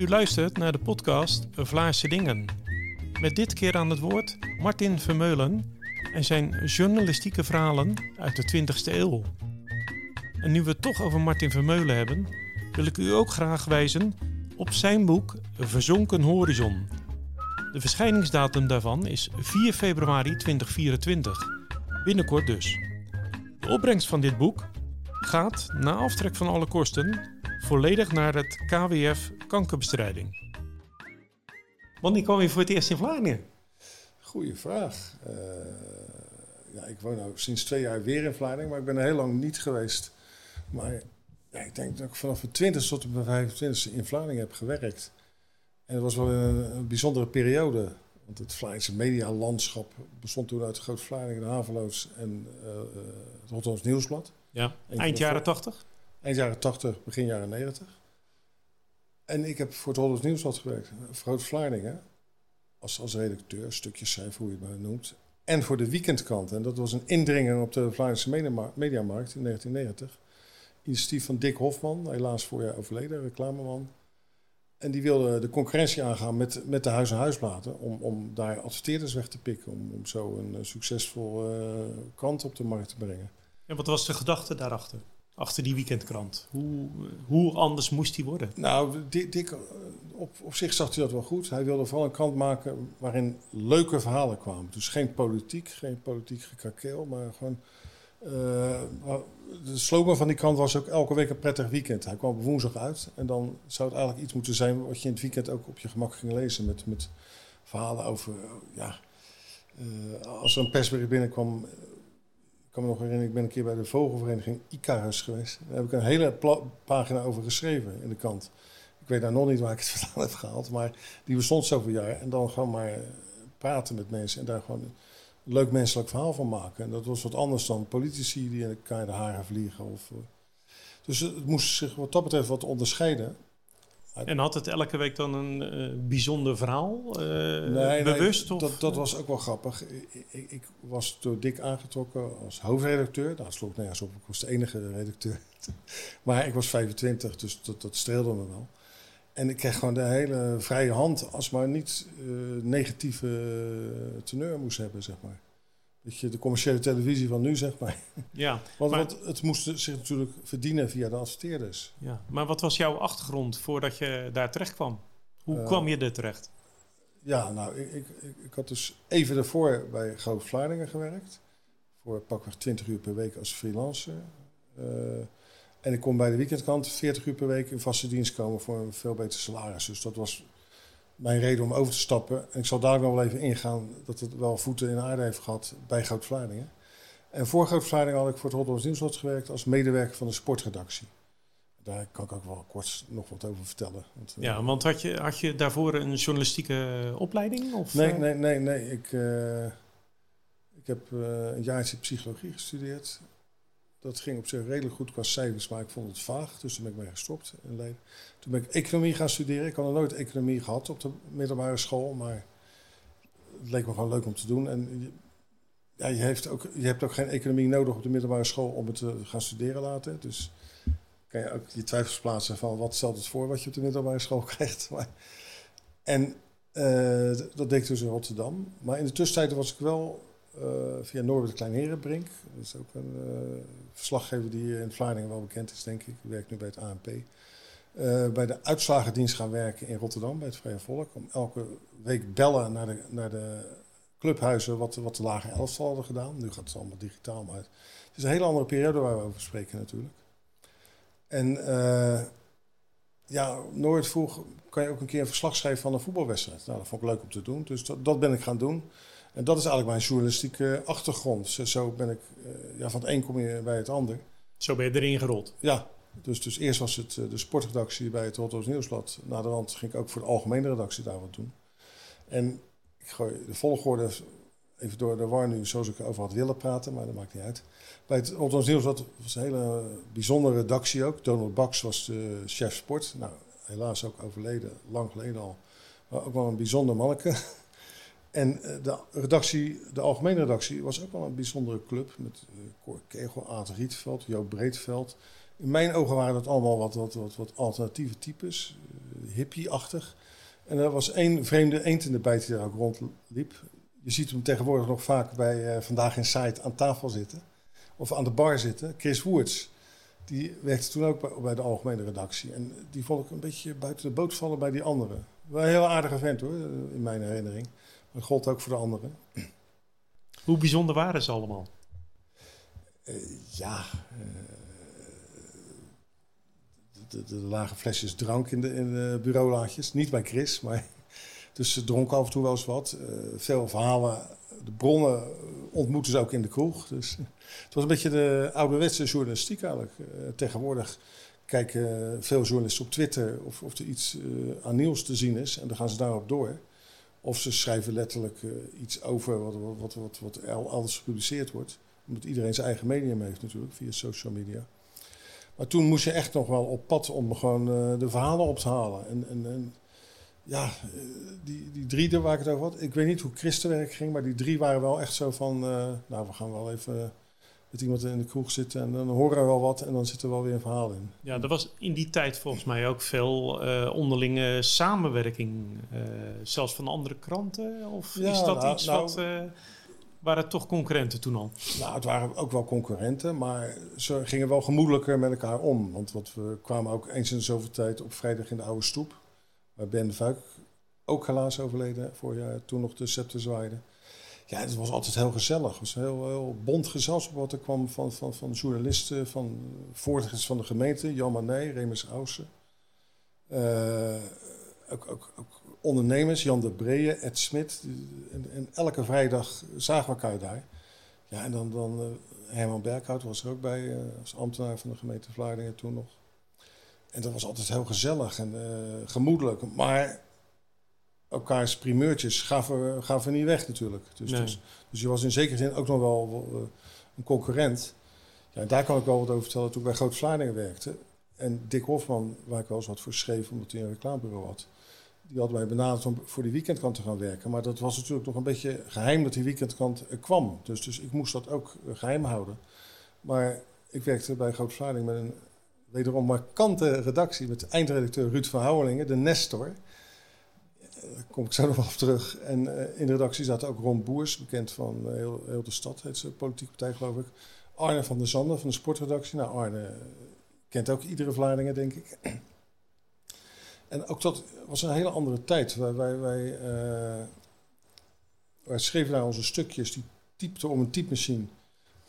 U luistert naar de podcast Vlaarse Dingen. Met dit keer aan het woord Martin Vermeulen en zijn journalistieke verhalen uit de 20e eeuw. En nu we het toch over Martin Vermeulen hebben, wil ik u ook graag wijzen op zijn boek Verzonken Horizon. De verschijningsdatum daarvan is 4 februari 2024. Binnenkort dus. De opbrengst van dit boek gaat, na aftrek van alle kosten, volledig naar het KWF kankerbestrijding. Wanneer kwam je voor het eerst in Vlaanderen? Goeie vraag. Uh, ja, ik woon nu sinds twee jaar weer in Vlaanderen, maar ik ben er heel lang niet geweest. Maar ja, ik denk dat ik vanaf mijn 20 tot mijn 25 in Vlaanderen heb gewerkt. En het was wel een, een bijzondere periode. Want het Vlaamse medialandschap bestond toen uit Groot Vlaanderen, de Haveloods en uh, het Rotterdams Nieuwsblad. Ja, eind jaren 80? Eind jaren 80, begin jaren 90. En ik heb voor het Rotterdams Nieuwsblad gewerkt, Groot Vlaardingen. Als, als redacteur, stukjes schrijven, hoe je het maar noemt. En voor de weekendkrant. En dat was een indringer op de Vlaamse mediamarkt in 1990. Initiatief van Dick Hofman, helaas voorjaar overleden, reclameman. En die wilde de concurrentie aangaan met, met de huis- en huisbladen. Om, om daar adverteerders weg te pikken. Om, om zo een uh, succesvol uh, krant op de markt te brengen. En wat was de gedachte daarachter? Achter die weekendkrant? Hoe, hoe anders moest die worden? Nou, Dick, op, op zich zag hij dat wel goed. Hij wilde vooral een krant maken waarin leuke verhalen kwamen. Dus geen politiek, geen politiek gekrakeel, maar gewoon... Uh, de slogan van die krant was ook elke week een prettig weekend. Hij kwam woensdag uit en dan zou het eigenlijk iets moeten zijn wat je in het weekend ook op je gemak ging lezen. Met, met verhalen over, ja, uh, als er een persbericht binnenkwam, ik kan me nog herinneren, ik ben een keer bij de vogelvereniging Icarus geweest. Daar heb ik een hele pagina over geschreven in de kant. Ik weet daar nog niet waar ik het vandaan heb gehaald, maar die bestond zoveel jaar. En dan gewoon maar praten met mensen en daar gewoon een leuk menselijk verhaal van maken. En dat was wat anders dan politici die elkaar de haren vliegen. Of, dus het moest zich wat dat betreft wat onderscheiden. En had het elke week dan een uh, bijzonder verhaal? Uh, nee, bewust? Nee, dat, dat was ook wel grappig. Ik, ik, ik, was door Dick aangetrokken als hoofdredacteur. Daar sloeg nergens op. Ik was de enige redacteur. maar ik was 25, dus dat, dat streelde me wel. En ik kreeg gewoon de hele vrije hand als maar niet uh, negatieve teneur moest hebben, zeg maar. Dat je de commerciële televisie van nu, zeg maar. Ja, want, maar, want het moest zich natuurlijk verdienen via de adverteerders. Ja, maar wat was jouw achtergrond voordat je daar terecht kwam? Hoe uh, kwam je er terecht? Ja, nou, ik, ik, ik had dus even daarvoor bij Groot Vlaardingen gewerkt. Voor pakweg 20 uur per week als freelancer. Uh, en ik kon bij de weekendkant 40 uur per week in vaste dienst komen voor een veel beter salaris. Dus dat was mijn reden om over te stappen. En ik zal daar nog wel even ingaan dat het wel voeten in aarde heeft gehad bij Groot Vlaardingen. En voor Groot Vlaardingen had ik voor het Rotterdams Nieuwsblad gewerkt als medewerker van de sportredactie. Daar kan ik ook wel kort nog wat over vertellen. Want, ja, want had je, had je daarvoor een journalistieke opleiding? Of? Nee, nee, nee, nee. Ik, uh, ik heb uh, een jaartje psychologie gestudeerd. Dat ging op zich redelijk goed qua cijfers, maar ik vond het vaag. Dus toen ben ik mee gestopt in Leiden. Toen ben ik economie gaan studeren. Ik had nog nooit economie gehad op de middelbare school, maar het leek me gewoon leuk om te doen. En ja, je, heeft ook, je hebt ook geen economie nodig op de middelbare school om het te gaan studeren later. Dus kan je ook je twijfels plaatsen van wat stelt het voor wat je op de middelbare school krijgt. En uh, dat deed ik dus in Rotterdam. Maar in de tussentijd was ik wel via Norbert Kleinherenbrink. Dat is ook een uh, verslaggever die in Vlaardingen wel bekend is, denk ik. Ik werk nu bij het ANP. Uh, bij de uitslagendienst gaan werken in Rotterdam, bij het Vrije Volk. Om elke week bellen naar de, naar de clubhuizen wat, wat de lage elftal hadden gedaan. Nu gaat het allemaal digitaal, maar het is een hele andere periode waar we over spreken natuurlijk. En ja, Noord vroeg, kan je ook een keer een verslag schrijven van een voetbalwedstrijd? Nou, dat vond ik leuk om te doen, dus dat ben ik gaan doen. En dat is eigenlijk mijn journalistieke achtergrond. Zo ben ik, uh, ja, van het een kom je bij het ander. Zo ben je erin gerold? Ja, dus, dus eerst was het uh, de sportredactie bij het Rotterdams Nieuwsblad. Na de rand ging ik ook voor de algemene redactie daar wat doen. En ik gooi de volgorde even door de war nu, zoals ik erover had willen praten, maar dat maakt niet uit. Bij het Rotterdams Nieuwsblad was een hele bijzondere redactie ook. Donald Bax was de chef sport. Nou, helaas ook overleden, lang geleden al. Maar ook wel een bijzonder manneke. En eh, de redactie, de algemene redactie, was ook wel een bijzondere club. Met uh, Cor Kegel, Aad Rietveld, Joop Breedveld. In mijn ogen waren dat allemaal wat, wat, wat, wat alternatieve types. Uh, hippie-achtig. En er was één vreemde eend in de bijt die daar ook rondliep. Je ziet hem tegenwoordig nog vaak bij Vandaag in Site aan tafel zitten. Of aan de bar zitten. Chris Woerts. Die werkte toen ook bij, de algemene redactie. En die vond ik een beetje buiten de boot vallen bij die anderen. Wel een heel aardige vent hoor, in mijn herinnering. Maar gold ook voor de anderen. Hoe bijzonder waren ze allemaal? Uh, ja, de, lage flesjes drank in de, in de bureaulaadjes. Niet bij Chris, maar dus ze dronken af en toe wel eens wat. Uh, veel verhalen, de bronnen ontmoeten ze ook in de kroeg. Dus het was een beetje de ouderwetse journalistiek eigenlijk. Uh, tegenwoordig kijken veel journalisten op Twitter of, of er iets aan nieuws te zien is. En dan gaan ze daarop door. Of ze schrijven letterlijk iets over wat, wat, wat, wat, alles gepubliceerd wordt. Omdat iedereen zijn eigen medium heeft natuurlijk, via social media. Maar toen moest je echt nog wel op pad om gewoon uh, de verhalen op te halen. En, en, en ja, eh, die, die drie waar ik het over had. Ik weet niet hoe Christenwerk ging, maar die drie waren wel echt zo van... Nou, we gaan wel even met iemand in de kroeg zitten en dan horen we wel wat en dan zit er wel weer een verhaal in. Ja, er was in die tijd volgens mij ook veel uh, onderlinge samenwerking, uh, zelfs van andere kranten. Of ja, is dat nou, iets nou, wat... Uh, waren het toch concurrenten toen al? Nou, het waren ook wel concurrenten, maar ze gingen wel gemoedelijker met elkaar om. Want wat we kwamen ook eens in zoveel tijd op vrijdag in de oude stoep. Waar Ben de Vuik ook helaas overleden vorig jaar, toen nog de scepter zwaaide. Ja, het was altijd heel gezellig. Het was een heel, heel bond gezelschap wat er kwam van, van, van journalisten, van voortgangers van de gemeente. Jan Manet, Remus Ausen. Uh, ook, ook, ook ondernemers, Jan de Breeën, Ed Smit. En, en, elke vrijdag zagen we elkaar daar. Ja, en dan, dan uh, Herman Berghout was er ook bij, uh, als ambtenaar van de gemeente Vlaardingen toen nog. En dat was altijd heel gezellig en gemoedelijk. Maar elkaars primeurtjes gaven, gaven niet weg natuurlijk. Dus, dus, dus, je was in zekere zin ook nog wel een concurrent. Ja, daar kan ik wel wat over vertellen toen ik bij Groot Vlaardingen werkte. En Dick Hofman, waar ik wel eens wat voor schreef, omdat hij een reclamebureau had die hadden mij benaderd om voor die weekendkrant te gaan werken. Maar dat was natuurlijk nog een beetje geheim dat die weekendkrant er kwam. Dus, dus ik moest dat ook geheim houden. Maar ik werkte bij Groot Vlaarding met een wederom markante redactie met eindredacteur Ruud van Houwelingen, de Nestor. Daar kom ik zo nog wel op terug. En uh, in de redactie zaten ook Ron Boers, bekend van uh, heel, heel, de stad, heet ze, politieke partij geloof ik. Arne van der Zanden van de sportredactie. Nou, Arne kent ook iedere Vlaardingen, denk ik. En ook dat was een hele andere tijd. Wij, wij, wij, wij schreven daar onze stukjes, die typten om een typemachine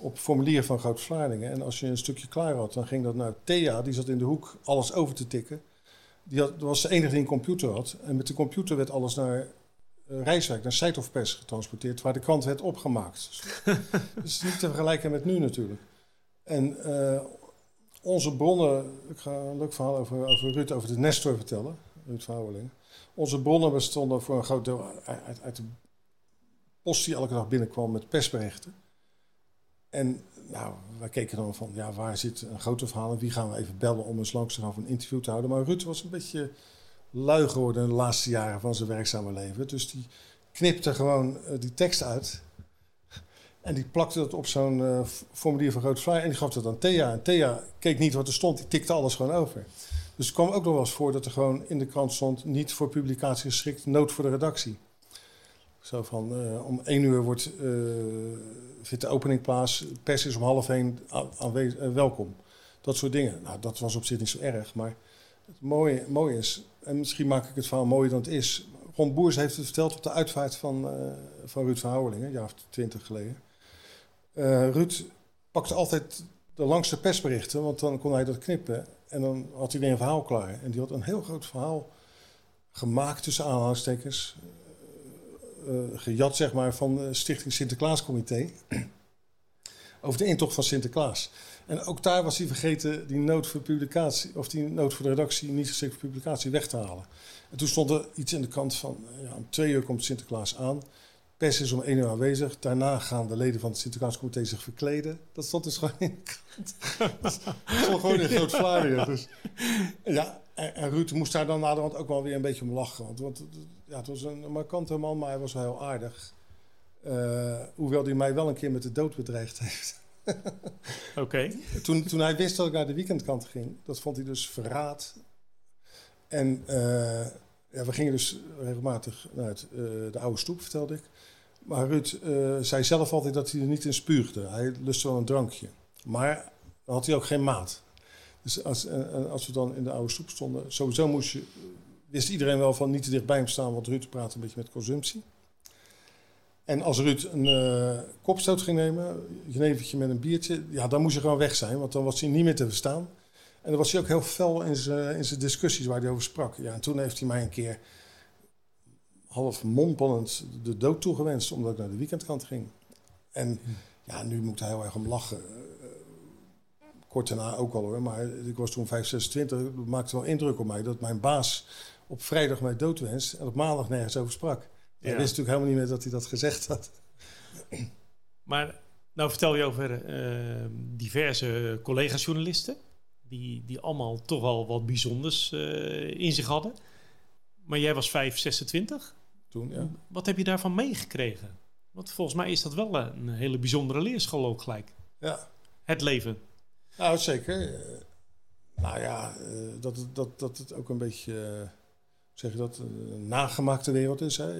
op formulier van Groot Vlaardingen. En als je een stukje klaar had, dan ging dat naar Thea, die zat in de hoek alles over te tikken. Die had, dat was de enige die een computer had. En met de computer werd alles naar uh, Rijswijk, naar Site of Pers getransporteerd, waar de krant werd opgemaakt. dus niet te vergelijken met nu natuurlijk. En uh, onze bronnen, ik ga een leuk verhaal over, over Ruud, over de Nestor vertellen, Ruud Vrouweling. Onze bronnen bestonden voor een groot deel uit, uit de post die elke dag binnenkwam met persberichten. En nou, wij keken dan van, ja, waar zit een grote verhaal en wie gaan we even bellen om eens langs te een interview te houden. Maar Ruud was een beetje lui geworden de laatste jaren van zijn werkzame leven. Dus die knipte gewoon uh, die tekst uit en die plakte dat op zo'n uh, formulier van Groot Vlaai en die gaf dat aan Thea. En Thea keek niet wat er stond, die tikte alles gewoon over. Dus het kwam ook nog wel eens voor dat er gewoon in de krant stond... niet voor publicatie geschikt, nood voor de redactie. Zo van, uh, om één uur wordt, uh, vindt de opening plaats, pers is om half één welkom. Dat soort dingen. Nou, dat was op zich niet zo erg, maar het mooie, mooie is... en misschien maak ik het verhaal mooier dan het is... Ron Boers heeft het verteld op de uitvaart van, van Ruud Verhouwelingen, een jaar of twintig geleden... Ruud pakte altijd de langste persberichten, want dan kon hij dat knippen. En dan had hij weer een verhaal klaar. En die had een heel groot verhaal gemaakt tussen aanhalingstekens. Uh, gejat, zeg maar, van de Stichting Sinterklaascomité. over de intocht van Sinterklaas. En ook daar was hij vergeten die nood voor publicatie, of die nood voor de redactie niet geschikt voor publicatie weg te halen. En toen stond er iets in de kant van, ja, om twee uur komt Sinterklaas aan pers is om één uur aanwezig. Daarna gaan de leden van het Sinterklaascomité zich verkleden. Dat stond dus gewoon in de krant. stond gewoon in groot Vlaanderen. Dus, ja, en, en, Ruud moest daar dan naderhand ook wel weer een beetje om lachen. Want, want ja, het was een markante man, maar hij was wel heel aardig. Uh, hoewel hij mij wel een keer met de dood bedreigd heeft. Oké. Toen, toen hij wist dat ik naar de weekendkant ging, dat vond hij dus verraad. En uh, ja, we gingen dus regelmatig naar het, uh, de oude stoep, vertelde ik. Maar Ruud uh, zei zelf altijd dat hij er niet in spuugde. Hij lustte wel een drankje. Maar dan had hij ook geen maat. Dus als, als we dan in de oude stoep stonden, sowieso moest je, wist iedereen wel van niet te dichtbij hem staan, want Ruud praat een beetje met consumptie. En als Ruud een kopstoot ging nemen, een jenevertje met een biertje, ja, dan moest je gewoon weg zijn, want dan was hij niet meer te verstaan. En dan was hij ook heel fel in zijn, in zijn discussies waar hij over sprak. Ja, en toen heeft hij mij een keer half mompelend de dood toegewenst, omdat ik naar de weekendkant ging. En ja, nu moet hij heel erg om lachen. Kort daarna ook al hoor, maar ik was toen 5, 26. Dat maakte wel indruk op mij dat mijn baas op vrijdag mij doodwenst en op maandag nergens over sprak. Ja. Hij wist natuurlijk helemaal niet meer dat hij dat gezegd had. Maar nou vertel je over uh, diverse collega-journalisten. Die, die allemaal toch wel wat bijzonders uh, in zich hadden. Maar jij was 5, 26. Toen, ja. Wat heb je daarvan meegekregen? Want volgens mij is dat wel een hele bijzondere leerschool ook gelijk. Ja. Het leven. Nou, zeker. Nou ja, dat, dat, dat het ook een beetje zeg je dat, een nagemaakte wereld is. Hè.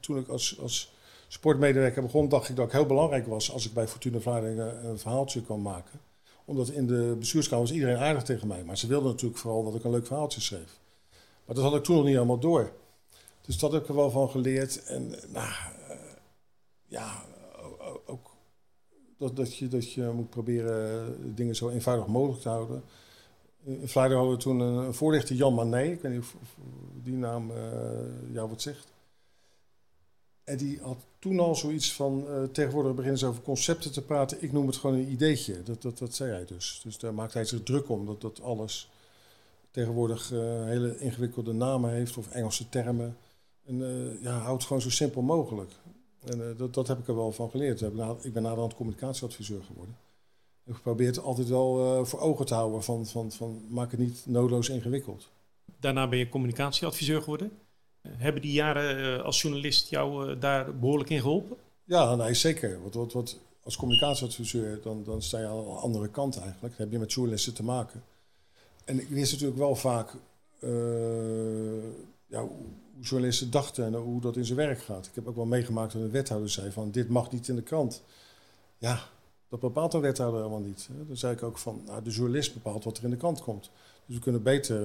Toen ik als, als sportmedewerker begon, dacht ik dat ik heel belangrijk was als ik bij Fortuna Vlaardingen een verhaaltje kon maken. Omdat in de bestuurskamer was iedereen aardig tegen mij. Maar ze wilden natuurlijk vooral dat ik een leuk verhaaltje schreef. Maar dat had ik toen nog niet helemaal door. Dus dat heb ik er wel van geleerd. En nou, uh, ja, ook dat, dat, je, dat je moet proberen dingen zo eenvoudig mogelijk te houden. In hadden we toen een voorlichter, Jan Manet. Ik weet niet of, of die naam uh, jou wat zegt. En die had toen al zoiets van, uh, tegenwoordig beginnen ze over concepten te praten. Ik noem het gewoon een ideetje. Dat, dat, dat zei hij dus. Dus daar maakt hij zich druk om, dat, dat alles tegenwoordig uh, hele ingewikkelde namen heeft of Engelse termen. En ja, houd het gewoon zo simpel mogelijk. En dat, dat heb ik er wel van geleerd. Ik ben naderhand communicatieadviseur geworden. Ik probeer het altijd wel voor ogen te houden van, van, van maak het niet noodloos ingewikkeld. Daarna ben je communicatieadviseur geworden. Hebben die jaren uh, als journalist jou uh, daar behoorlijk in geholpen? Ja, nee, zeker. Want, wat, wat, als communicatieadviseur dan, dan sta je aan de andere kant eigenlijk. Dan heb je met journalisten te maken. En ik wist natuurlijk wel vaak ja, hoe journalisten dachten en hoe dat in zijn werk gaat. Ik heb ook wel meegemaakt dat een wethouder zei van dit mag niet in de krant. Ja, dat bepaalt een wethouder helemaal niet. Dan zei ik ook van, nou, de journalist bepaalt wat er in de krant komt. Dus we kunnen beter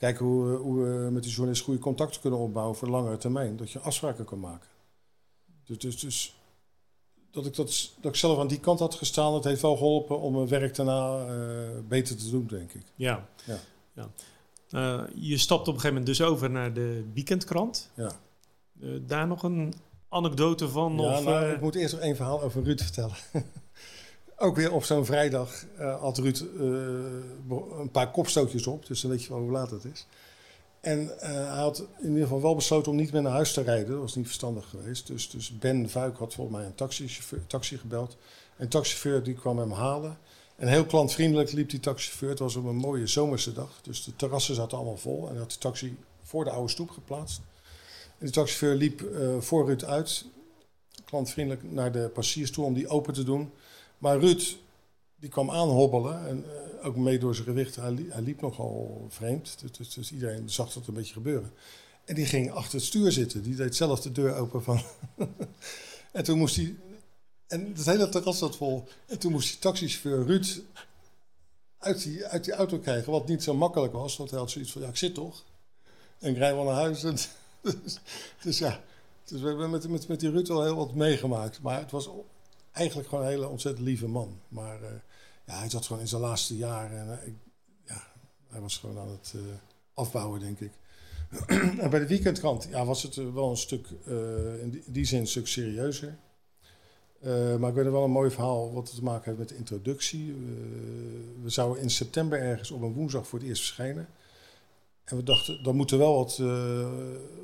kijken hoe, hoe, we met die journalist goede contacten kunnen opbouwen voor de langere termijn. Dat je afspraken kan maken. Dus, dus, dus dat, ik dat, dat ik zelf aan die kant had gestaan, dat heeft wel geholpen om mijn werk daarna uh, beter te doen, denk ik. Ja. ja. ja. Uh, je stapt op een gegeven moment dus over naar de weekendkrant. Ja. daar nog een anekdote van? Ja, of, nou, ik moet eerst nog één verhaal over Ruud vertellen. Ook weer op zo'n vrijdag had Ruud uh, een paar kopstootjes op, dus dan weet je wel hoe laat het is. En uh, hij had in ieder geval wel besloten om niet meer naar huis te rijden. Dat was niet verstandig geweest. Dus, dus Ben Vuik had volgens mij een taxi gebeld. En de taxichauffeur die kwam hem halen. En heel klantvriendelijk liep die taxichauffeur. Het was op een mooie zomerse dag. Dus de terrassen zaten allemaal vol. En hij had de taxi voor de oude stoep geplaatst. En de taxichauffeur liep voor Ruud uit, klantvriendelijk naar de passagiers toe om die open te doen. Maar Ruud, die kwam aanhobbelen en uh, ook mee door zijn gewicht. Hij, hij liep nogal vreemd, dus, dus, dus, iedereen zag dat een beetje gebeuren. En die ging achter het stuur zitten. Die deed zelf de deur open van... en toen moest hij... En het hele terras zat vol. En toen moest die taxichauffeur Ruud uit die, uit die auto krijgen. Wat niet zo makkelijk was, want hij had zoiets van... Ja, ik zit toch. En ik rij wel naar huis. Dus, dus, ja, dus we hebben met, met, met die Ruud wel heel wat meegemaakt. Maar het was eigenlijk gewoon een hele ontzettend lieve man. Maar uh, ja, hij zat gewoon in zijn laatste jaren. En uh, ik, ja, hij was gewoon aan het uh, afbouwen, denk ik. en bij de weekendkrant ja, was het wel een stuk, in die, in, die, zin een stuk serieuzer. maar ik weet er wel een mooi verhaal wat te maken heeft met de introductie. we zouden in september ergens op een woensdag voor het eerst verschijnen. En we dachten, dan moet er wel wat,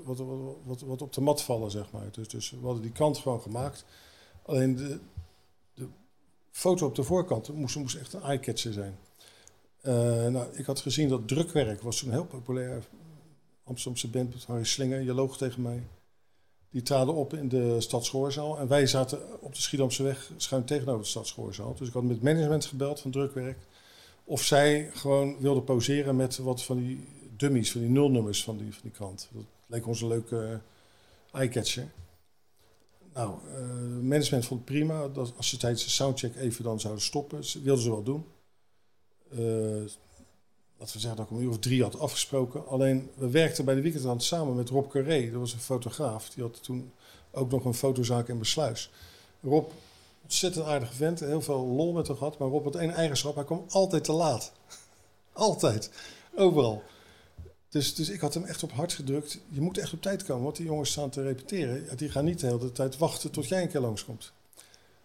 wat, wat, wat, op de mat vallen, zeg maar. Dus, dus we hadden die kant gewoon gemaakt. Alleen de foto op de voorkant moest, moest echt een eye-catcher zijn. Uh, nou, ik had gezien dat drukwerk was toen heel populair. Amsterdamse band, Harry Slinger, je loog tegen mij. Die traden op in de Stadschoorzaal. En wij zaten op de Schiedamse weg schuin tegenover de Stadschoorzaal. Dus ik had met management gebeld van drukwerk. Of zij gewoon wilden poseren met wat van die dummies, van die nulnummers van die, van die krant. Dat leek ons een leuke eyecatcher. Nou, uh, management vond het prima. Dat als ze tijdens de soundcheck even dan zouden stoppen, ze, wilden ze wel doen. Uh, laten we zeggen dat ik om een uur of drie had afgesproken. Alleen, we werkten bij de weekendkrant samen met Rob Carré. Dat was een fotograaf. Die had toen ook nog een fotozaak in Besluis. Rob, ontzettend aardige vent. Heel veel lol met hem gehad. Maar Rob had één eigenschap. Hij kwam altijd te laat. altijd. Overal. Dus, dus ik had hem echt op hart gedrukt. Je moet echt op tijd komen, want die jongens staan te repeteren. Die gaan niet de hele tijd wachten tot jij een keer langskomt.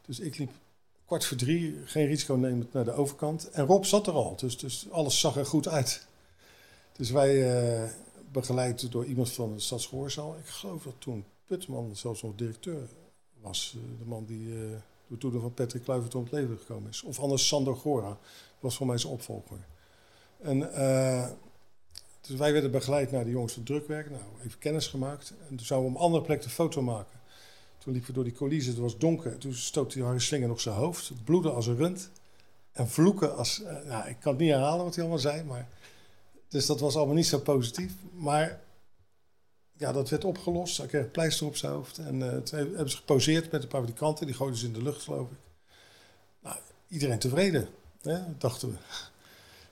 Dus ik liep kwart voor drie, geen risico nemen naar de overkant. En Rob zat er al, dus, dus alles zag er goed uit. Dus wij, uh, begeleid door iemand van het Stadsgehoorzaal. Ik geloof dat toen Putman zelfs nog directeur was. Uh, de man die uh, door toedoen van Patrick Kluivert om het leven gekomen is. Of anders Sander Gora, was voor mij zijn opvolger. En dus wij werden begeleid naar de jongens van drukwerk. Nou, even kennis gemaakt. En toen zouden we op een andere plek de foto maken. Toen liepen we door die coulissen, het was donker. Toen stootte die Harry Slinger nog zijn hoofd. bloedde als een rund. En vloeken als... Uh, nou, ik kan het niet herhalen wat hij allemaal zei, maar... Dus dat was allemaal niet zo positief. Maar ja, dat werd opgelost. Hij kreeg een pleister op zijn hoofd. En uh, toen hebben ze geposeerd met de fabrikanten. Die gooiden ze in de lucht, geloof ik. Nou, iedereen tevreden, hè, dachten we.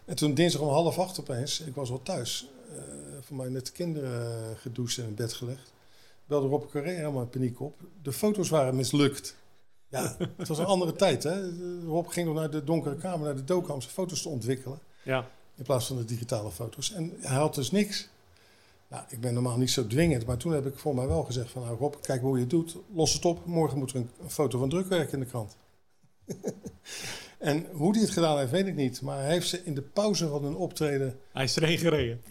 En toen dinsdag om half acht opeens, ik was al thuis, uh, voor mij net de kinderen gedoucht en in bed gelegd, belde Rob Carré helemaal in paniek op. De foto's waren mislukt. Ja, het was een andere tijd. Hè? Rob ging nog naar de donkere kamer, naar de dook om zijn foto's te ontwikkelen. Ja. In plaats van de digitale foto's. En hij had dus niks. Nou, ik ben normaal niet zo dwingend, maar toen heb ik voor mij wel gezegd van... Nou Rob, kijk hoe je het doet, los het op. Morgen moet er een, een foto van drukwerk in de krant. En hoe hij het gedaan heeft, weet ik niet. Maar hij heeft ze in de pauze van een optreden... Hij is erheen gereden.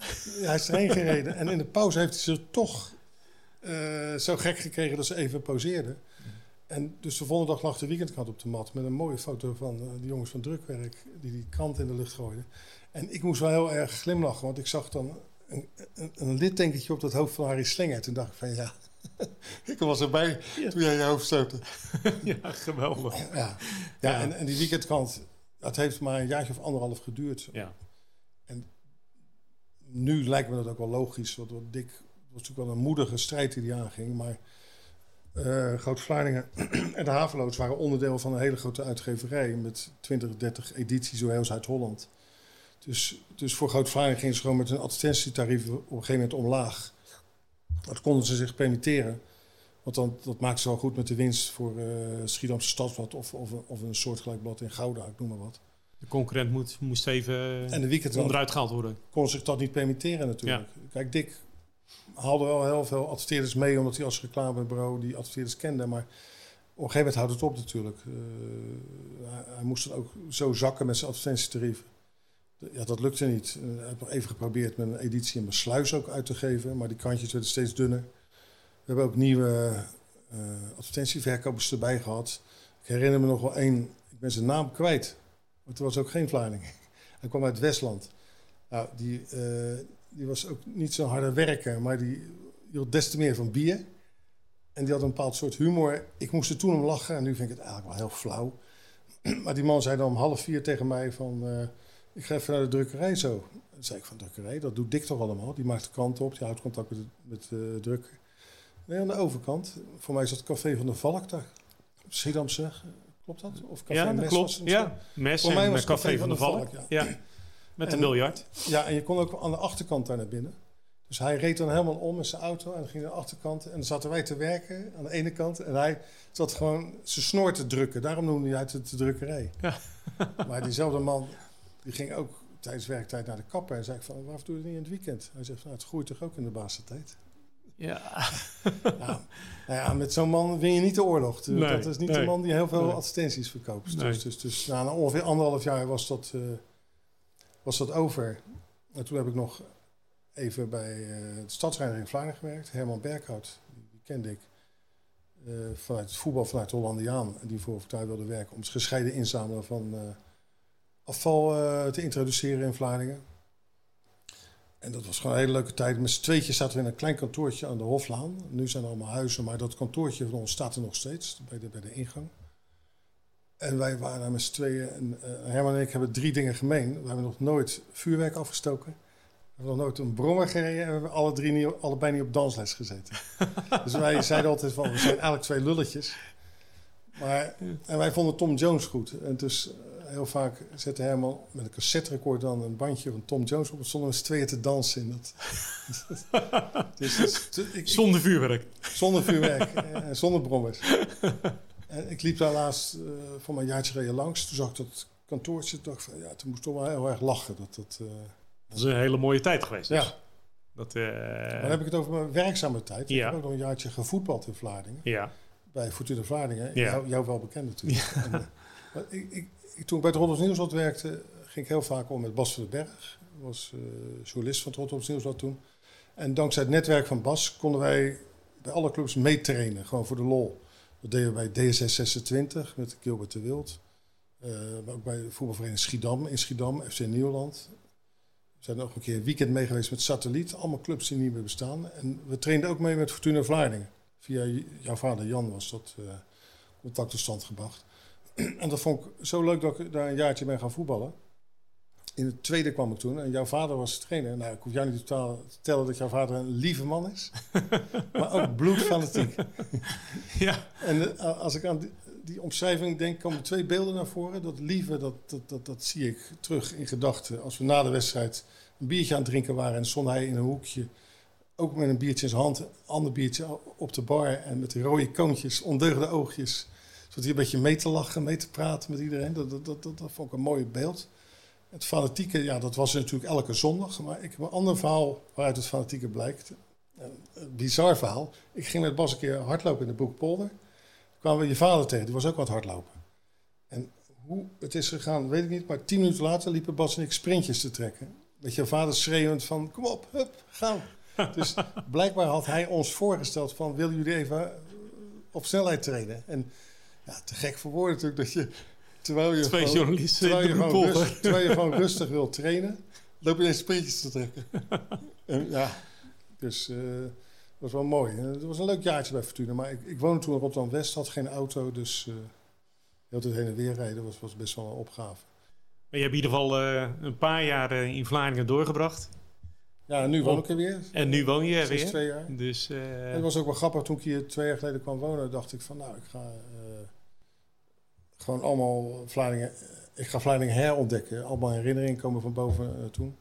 Hij is erheen gereden. En in de pauze heeft hij ze toch uh, zo gek gekregen dat ze even pauzeerden. En dus de volgende dag lag de weekendkrant op de mat... met een mooie foto van uh, de jongens van Drukwerk... die die krant in de lucht gooiden. En ik moest wel heel erg glimlachen, want ik zag dan... een, een, op het hoofd van Harry Slinger. Toen dacht ik van ja... ik was erbij ja. toen jij je hoofd stootte. ja, geweldig. Ja, ja, ja. En, en, die weekendkrant, dat heeft maar een jaartje of anderhalf geduurd. Ja. En nu lijkt me dat ook wel logisch. Want wat Dick was natuurlijk wel een moedige strijd die hij aanging. Maar uh, Groot Vlaardingen en de Haveloods waren onderdeel van een hele grote uitgeverij. Met 20, 30 edities door heel Zuid-Holland. Dus, dus voor Groot Vlaardingen gingen ze gewoon met hun advertentietarief op een gegeven moment omlaag. Dat konden ze zich permitteren. Want dan, dat maakte ze wel goed met de winst voor uh, Schiedamse Stadsblad of, of, of een soortgelijk blad in Gouda, ik noem maar wat. De concurrent moet, moest even en de weekend onderuit gehaald worden. Kon zich dat niet permitteren natuurlijk. Ja. Kijk, Dick haalde wel heel veel adverteerders mee, omdat hij als reclamebureau die adverteerders kende. Maar op een gegeven moment houdt het op natuurlijk. Uh, hij, hij, moest dan ook zo zakken met zijn advertentietarieven. Ja, dat lukte niet. Uh, ik heb nog even geprobeerd met een editie in mijn sluis ook uit te geven, maar die kantjes werden steeds dunner. We hebben ook nieuwe uh, advertentieverkopers erbij gehad. Ik herinner me nog wel één, ik ben zijn naam kwijt, want er was ook geen Vlaarding. Hij kwam uit Westland. Nou, die, uh, die was ook niet zo'n harde werker, maar die hield des te meer van bier. En die had een bepaald soort humor. Ik moest er toen om lachen en nu vind ik het eigenlijk wel heel flauw. maar die man zei dan om half vier tegen mij van... ik ga even naar de drukkerij zo. Dan zei ik van drukkerij, dat doet Dick toch allemaal? Die maakt de krant op, die houdt contact met, met uh, drukker. Nee, aan de overkant. Voor mij is dat Café van de Valk daar. Schiedamse, klopt dat? Of Café ja, dat Mes klopt. Ja, Mes Voor mij was Café, Café van, de Valk. ja. ja. met en, de biljart. Ja, en je kon ook aan de achterkant daar naar binnen. Dus hij reed dan helemaal om met zijn auto en ging naar de achterkant. En dan zaten wij te werken aan de ene kant. En hij zat gewoon zijn snor te drukken. Daarom noemde hij het de drukkerij. Ja. maar diezelfde man, die ging ook tijdens werktijd naar de kapper en zei ik van, waarom doe je het niet in het weekend? Hij zegt, nou, het groeit toch ook in de basentijd? Ja. nou, nou ja, met zo'n man win je niet de oorlog. Nee, dat is niet nee, de man die heel veel nee. advertenties verkoopt. Dus, dus, dus na ongeveer anderhalf jaar was dat, uh, was dat over. En toen heb ik nog even bij uh, de stadsrijder in Vlaanderen gewerkt. Herman Berghout, die kende ik. Uh, vanuit het voetbal vanuit Hollandiaan. Die voor Fortuin wilde werken om het gescheiden inzamelen van afval uh, te introduceren in Vlaardingen. En dat was gewoon een hele leuke tijd. Met z'n tweetjes zaten we in een klein kantoortje aan de Hoflaan. Nu zijn er allemaal huizen, maar dat kantoortje van ons staat er nog steeds bij de, bij de ingang. En wij waren daar met z'n tweeën. En uh, Herman en ik hebben drie dingen gemeen. We hebben nog nooit vuurwerk afgestoken. We We hebben nog nooit een brommer gereden en we hebben alle drie niet, allebei niet op dansles gezeten. dus wij zeiden altijd van, we zijn eigenlijk twee lulletjes. Maar, en wij vonden Tom Jones goed. En dus eh, heel vaak zette Herman met een cassette record dan een bandje van Tom Jones op. En stonden we eens tweeën te dansen in dat. dus, dus, ik, zonder vuurwerk. Zonder vuurwerk en zonder brommers. en ik liep daar laatst uh, voor mijn jaartje geleden langs. Toen zag ik dat kantoortje. dacht van, ja, toen moest ik toch wel heel erg lachen. Dat, dat, uh, dat is een hele mooie tijd geweest. Dus. Ja. Dat, uh, dan heb ik het over mijn werkzame tijd. Ja. Ik heb ook nog een jaartje gevoetbald in Vlaardingen. Ja. Bij Fortuna Vlaardingen. Ja. Jou, jou wel bekend natuurlijk. Ja. En, ik, ik, toen ik bij het Rotterdams Nieuwsblad werkte, ging ik heel vaak om met Bas van den Berg. was uh, journalist van het Rotterdams Nieuwsblad toen. En dankzij het netwerk van Bas konden wij bij alle clubs meetrainen. Gewoon voor de lol. Dat deden we bij DSS 26 met Gilbert de Wild. maar ook bij voetbalvereniging Schiedam in Schiedam, FC Nieuwland. We zijn nog een keer een weekend mee geweest met Satelliet. Allemaal clubs die niet meer bestaan. En we trainden ook mee met Fortuna Vlaardingen. Via jouw vader Jan was dat uh, contact tot stand gebracht. en dat vond ik zo leuk dat ik daar een jaartje mee gaan voetballen. In het tweede kwam ik toen en jouw vader was trainer. Nou, ik hoef jou niet te vertellen dat jouw vader een lieve man is. maar ook bloedfanatiek. ja. En uh, als ik aan die, die, omschrijving denk, komen twee beelden naar voren. Dat lieve, dat, dat, dat, dat zie ik terug in gedachten. Als we na de wedstrijd een biertje aan het drinken waren... en stond hij in een hoekje, ook met een biertje in zijn hand... een ander biertje op de bar en met rode koontjes, ondeugde oogjes... Zat hij een beetje mee te lachen, mee te praten met iedereen. Dat, dat, dat, dat, dat vond ik een mooi beeld. Het fanatieke, ja, dat was natuurlijk elke zondag. Maar ik heb een ander verhaal waaruit het fanatieke blijkt. Een bizar verhaal. Ik ging met Bas een keer hardlopen in de Boekpolder. kwamen we je vader tegen, die was ook wat hardlopen. En hoe het is gegaan, weet ik niet. Maar tien minuten later liepen Bas en ik sprintjes te trekken. Met je vader schreeuwend van, kom op, hup, gaan. Dus blijkbaar had hij ons voorgesteld van, willen jullie even op snelheid trainen? En ja, te gek voor woorden natuurlijk dat je terwijl je, Twee gewoon, journalisten terwijl je, gewoon rustig, terwijl je gewoon rustig wil trainen, loop je ineens sprintjes te trekken. en, ja, dus uh, dat was wel mooi. Het was een leuk jaartje bij Fortuna, maar ik, ik woonde toen in Rotterdam-West, had geen auto, dus uh, heel het heen en weer rijden was, was best wel een opgave. Maar je hebt in ieder geval uh, een paar jaar in Vlaardingen doorgebracht. Ja, en nu woon ik er weer. En nu woon je er weer. twee jaar. Dus, uh, het was ook wel grappig, toen ik hier twee jaar geleden kwam wonen, dacht ik van nou, ik ga gewoon allemaal Vlaardingen. Ik ga Vlaardingen herontdekken. Allemaal herinneringen komen van boven uh, toen.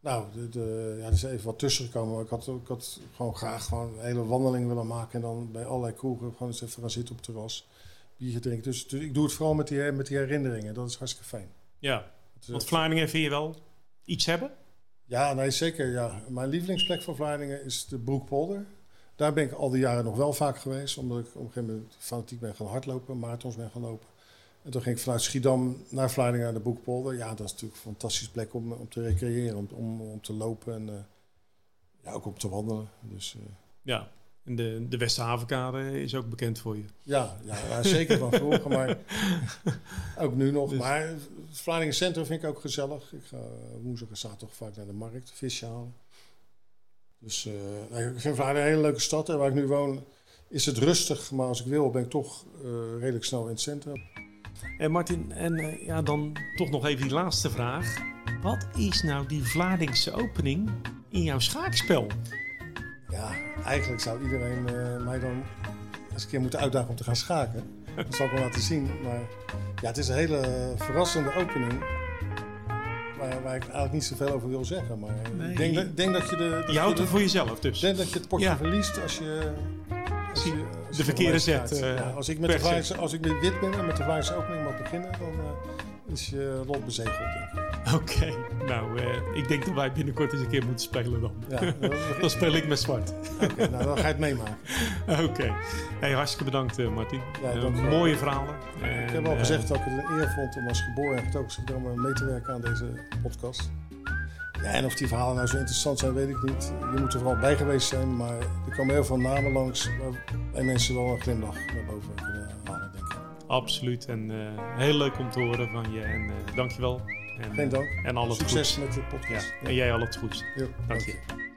Nou, de, de, ja, er is even wat tussen gekomen. Ik had, ik had gewoon graag gewoon een hele wandeling willen maken. En dan bij allerlei kroegen gewoon eens even gaan zitten op het terras. Biertje drinken. Dus, dus, ik doe het vooral met die, met die herinneringen. Dat is hartstikke fijn. Ja, het, want Vlaardingen vind je wel iets hebben? Ja, nee, zeker. Ja. Mijn lievelingsplek van Vlaardingen is de Broekpolder. Daar ben ik al die jaren nog wel vaak geweest. Omdat ik op een gegeven moment fanatiek ben gaan hardlopen. Marathons ben gaan lopen. En toen ging ik vanuit Schiedam naar Vlaardingen naar de Boekpolder. Ja, dat is natuurlijk een fantastische plek om, om te recreëren, om, om, om te lopen en uh, ja, ook om te wandelen. Dus, uh, ja, en de, de Westhavenkade is ook bekend voor je. Ja, ja zeker van vroeger, maar ook nu nog. Dus. Maar het Vlaardingen Centrum vind ik ook gezellig. Ik ga woensdag en zaterdag vaak naar de markt, visje halen. Dus uh, ik vind Vlaardingen een hele leuke stad. En waar ik nu woon is het rustig, maar als ik wil ben ik toch redelijk snel in het centrum. En Martin, en uh, ja, dan toch nog even die laatste vraag. Wat is nou die Vlaardingse opening in jouw schaakspel? Ja, eigenlijk zou iedereen uh, mij dan eens een keer moeten uitdagen om te gaan schaken. Dat zal ik wel laten zien. Maar ja, het is een hele verrassende opening. Waar, waar ik eigenlijk niet zoveel over wil zeggen. Maar nee. ik denk, denk, dat je de. je houdt het voor jezelf dus. Ik denk dat je het potje ja. verliest als je als je, de verkeerde zet. Uh, ja, als, ik met de als ik met wit ben en met de Vlaarse opening mag beginnen, dan uh, is je lot bezegeld, denk ik. Oké, okay. nou, uh, ik denk dat wij binnenkort eens een keer moeten spelen dan. Ja, dan speel ik met zwart. Oké, okay, nou dan ga je het meemaken. Oké. Okay. Hey, hartstikke bedankt, Martin. Ja, mooie verhalen. ik heb al gezegd dat ik het een eer vond om als geboren en getogen mee te werken aan deze podcast. Ja, en of die verhalen nou zo interessant zijn, weet ik niet. Je moet er vooral bij geweest zijn, maar er komen heel veel namen langs waarbij mensen wel een glimlach naar boven kunnen halen, denk ik. Absoluut. En uh, heel leuk om te horen van je. En uh, dankjewel. En, Geen dank. En alles Succes met de podcast. Ja. En jij al het goeds. Ja, dank je.